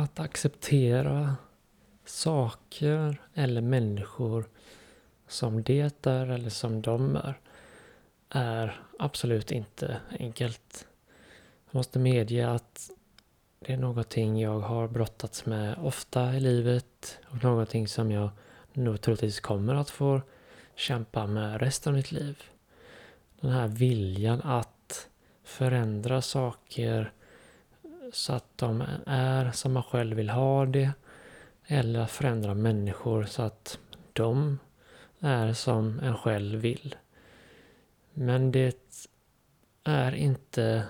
att acceptera saker eller människor som det är eller som de är, är absolut inte enkelt. Jag måste medge att det är någonting jag har brottats med ofta i livet och någonting som jag nog troligtvis kommer att få kämpa med resten av mitt liv. Den här viljan att förändra saker så att de är som man själv vill ha det. Eller att förändra människor så att de är som en själv vill. Men det är inte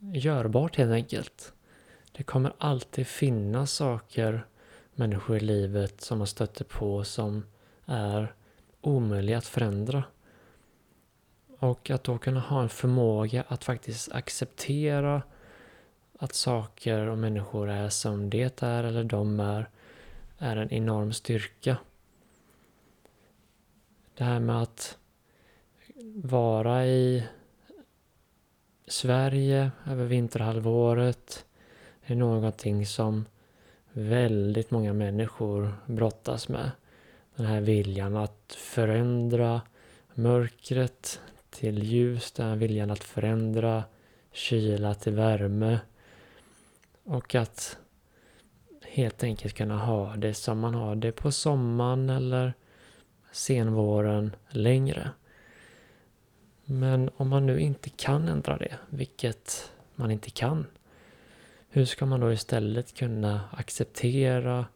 görbart helt enkelt. Det kommer alltid finnas saker, människor i livet som man stöter på som är omöjliga att förändra. Och att då kunna ha en förmåga att faktiskt acceptera att saker och människor är som det är eller de är, är en enorm styrka. Det här med att vara i Sverige över vinterhalvåret är någonting som väldigt många människor brottas med. Den här viljan att förändra mörkret till ljus, den här viljan att förändra kyla till värme och att helt enkelt kunna ha det som man har det på sommaren eller senvåren längre. Men om man nu inte kan ändra det, vilket man inte kan, hur ska man då istället kunna acceptera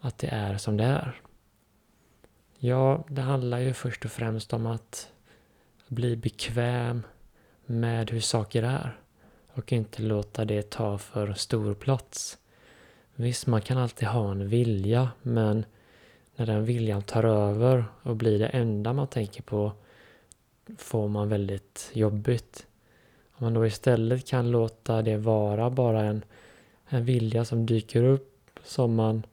att det är som det är? Ja, det handlar ju först och främst om att bli bekväm med hur saker är och inte låta det ta för stor plats. Visst, man kan alltid ha en vilja, men när den viljan tar över och blir det enda man tänker på får man väldigt jobbigt. Om man då istället kan låta det vara bara en, en vilja som dyker upp som man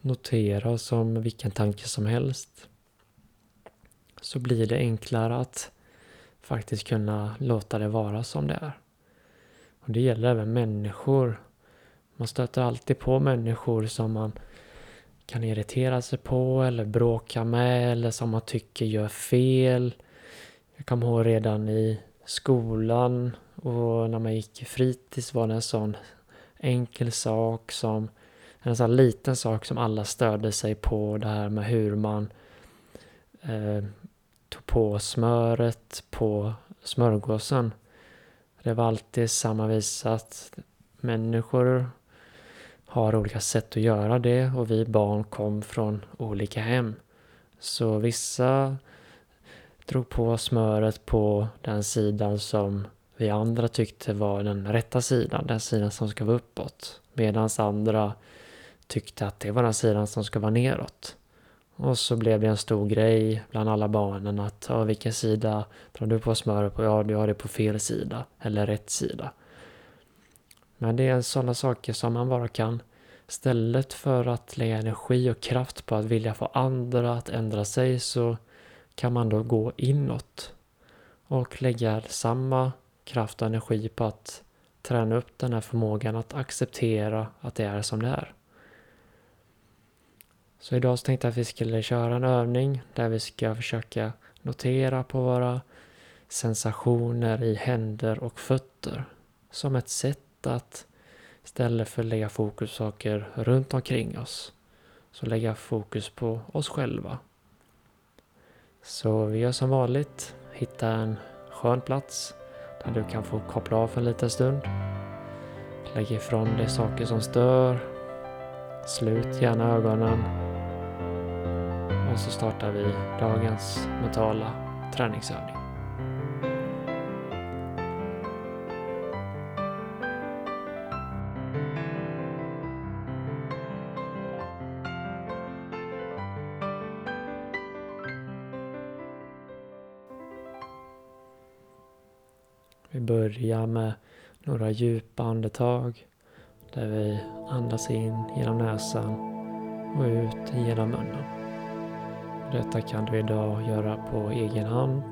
noterar som vilken tanke som helst så blir det enklare att faktiskt kunna låta det vara som det är. Och Det gäller även människor. Man stöter alltid på människor som man kan irritera sig på eller bråka med eller som man tycker gör fel. Jag kommer ihåg redan i skolan och när man gick i fritids var det en sån enkel sak som en sån liten sak som alla störde sig på det här med hur man eh, tog på smöret på smörgåsen. Det var alltid samma visa att människor har olika sätt att göra det och vi barn kom från olika hem. Så vissa drog på smöret på den sidan som vi andra tyckte var den rätta sidan, den sidan som ska vara uppåt. Medan andra tyckte att det var den sidan som ska vara neråt. Och så blev det en stor grej bland alla barnen att ja, vilken sida drar du på smöret på? Ja, du har det på fel sida eller rätt sida. Men det är sådana saker som man bara kan istället för att lägga energi och kraft på att vilja få andra att ändra sig så kan man då gå inåt och lägga samma kraft och energi på att träna upp den här förmågan att acceptera att det är som det är. Så idag så tänkte jag att vi skulle köra en övning där vi ska försöka notera på våra sensationer i händer och fötter. Som ett sätt att istället för att lägga fokus på saker runt omkring oss så lägga fokus på oss själva. Så vi gör som vanligt. Hitta en skön plats där du kan få koppla av för en liten stund. Lägg ifrån dig saker som stör. Slut gärna ögonen och så startar vi dagens mentala träningsövning. Vi börjar med några djupa andetag där vi andas in genom näsan och ut genom munnen. Detta kan du idag göra på egen hand.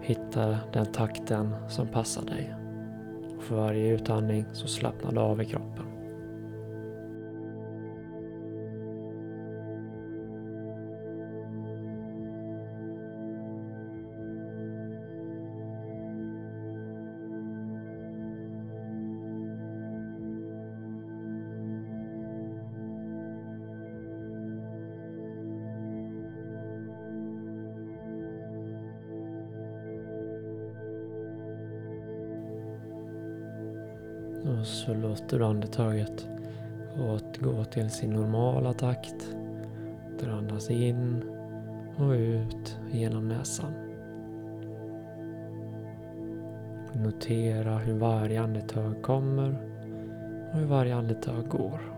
Hitta den takten som passar dig. Och för varje utandning så slappnar du av i kroppen. Och så låter du andetaget återgå till sin normala takt. Du andas in och ut genom näsan. Notera hur varje andetag kommer och hur varje andetag går.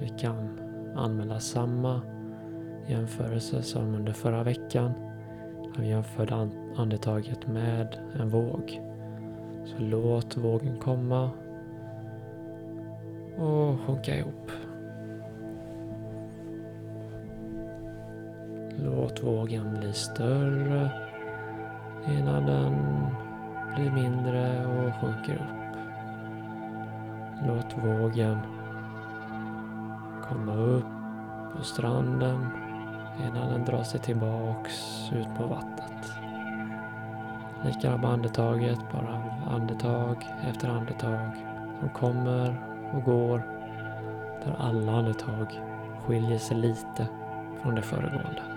Vi kan använda samma jämförelse som under förra veckan. När vi jämförde andetaget med en våg. Så låt vågen komma och sjunka ihop. Låt vågen bli större innan den blir mindre och sjunker upp. Låt vågen komma upp på stranden innan den drar sig tillbaks ut på vattnet. Likadant med andetaget, bara andetag efter andetag som kommer och går. Där alla andetag skiljer sig lite från det föregående.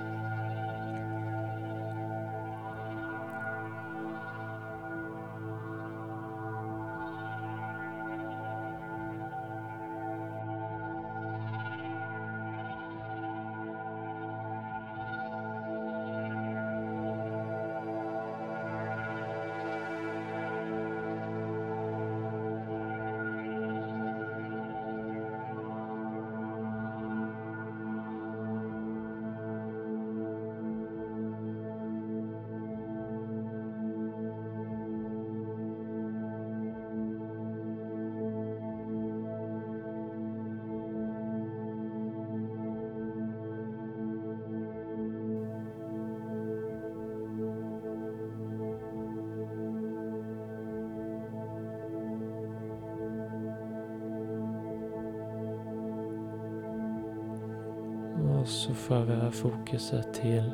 Så för vi över fokuset till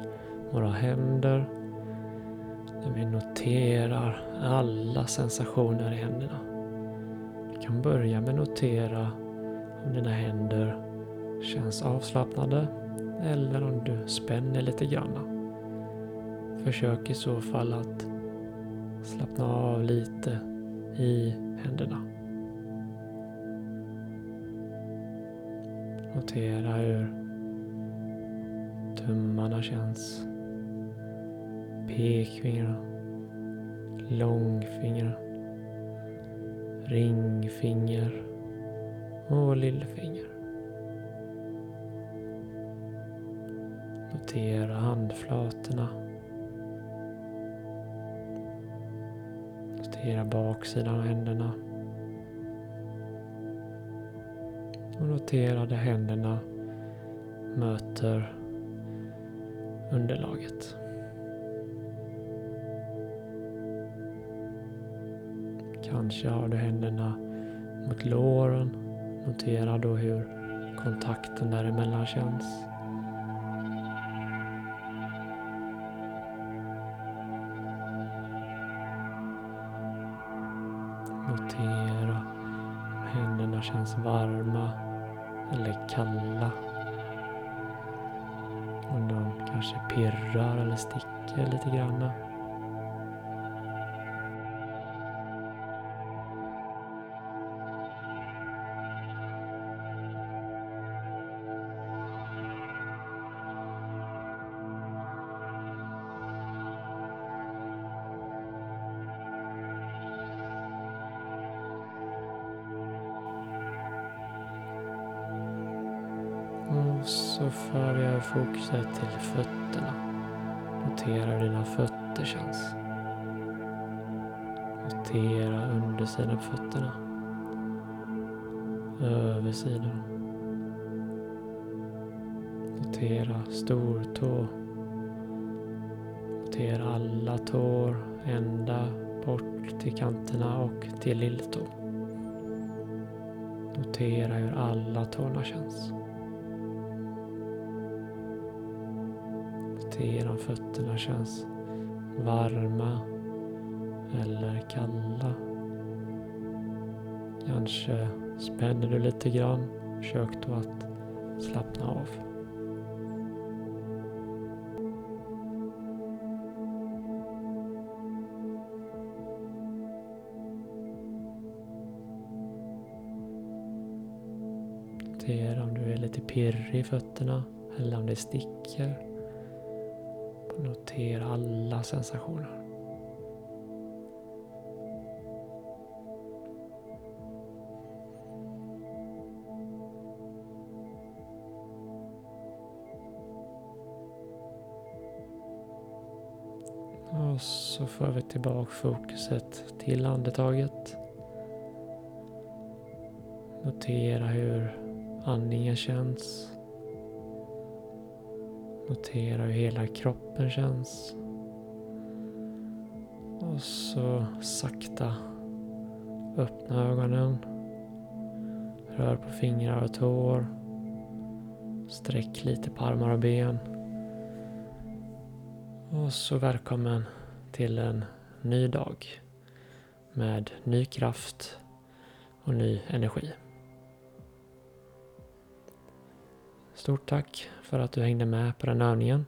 våra händer. Där vi noterar alla sensationer i händerna. Du kan börja med att notera om dina händer känns avslappnade eller om du spänner lite granna. Försök i så fall att slappna av lite i händerna. Notera hur tummarna känns. Pekfingrar. Långfingrar. Ringfinger. Och lillfinger. Notera handflatorna. Notera baksidan av händerna. Och notera där händerna möter underlaget. Kanske har du händerna mot låren. Notera då hur kontakten däremellan känns. Notera om händerna känns varma eller kalla. Kanske pirrar eller sticker lite grann. Så för jag över fokuset till fötterna. Notera hur dina fötter känns. Notera undersidan på fötterna. Översidan. Notera stortå. Notera alla tår ända bort till kanterna och till lilltå. Notera hur alla tårna känns. Se om fötterna känns varma eller kalla. Kanske spänner du lite grann. Försök då att slappna av. Notera om du är lite pirrig i fötterna eller om det sticker. Notera alla sensationer. Och så för vi tillbaka fokuset till andetaget. Notera hur andningen känns. Notera hur hela kroppen känns. Och så sakta öppna ögonen. Rör på fingrar och tår. Sträck lite på armar och ben. Och så välkommen till en ny dag med ny kraft och ny energi. Stort tack för att du hängde med på den övningen.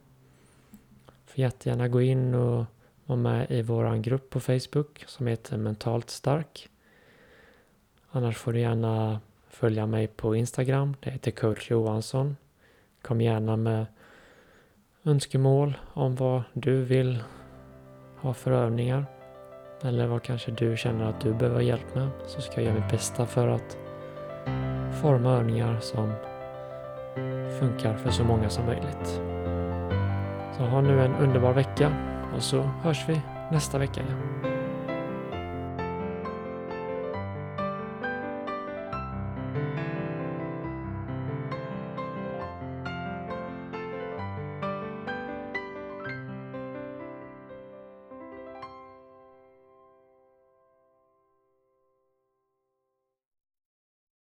Får jättegärna gå in och vara med i vår grupp på Facebook som heter Mentalt Stark. Annars får du gärna följa mig på Instagram. Det heter Kurt Johansson. Kom gärna med önskemål om vad du vill ha för övningar. Eller vad kanske du känner att du behöver hjälp med. Så ska jag göra mitt bästa för att forma övningar som funkar för så många som möjligt. Så ha nu en underbar vecka och så hörs vi nästa vecka igen.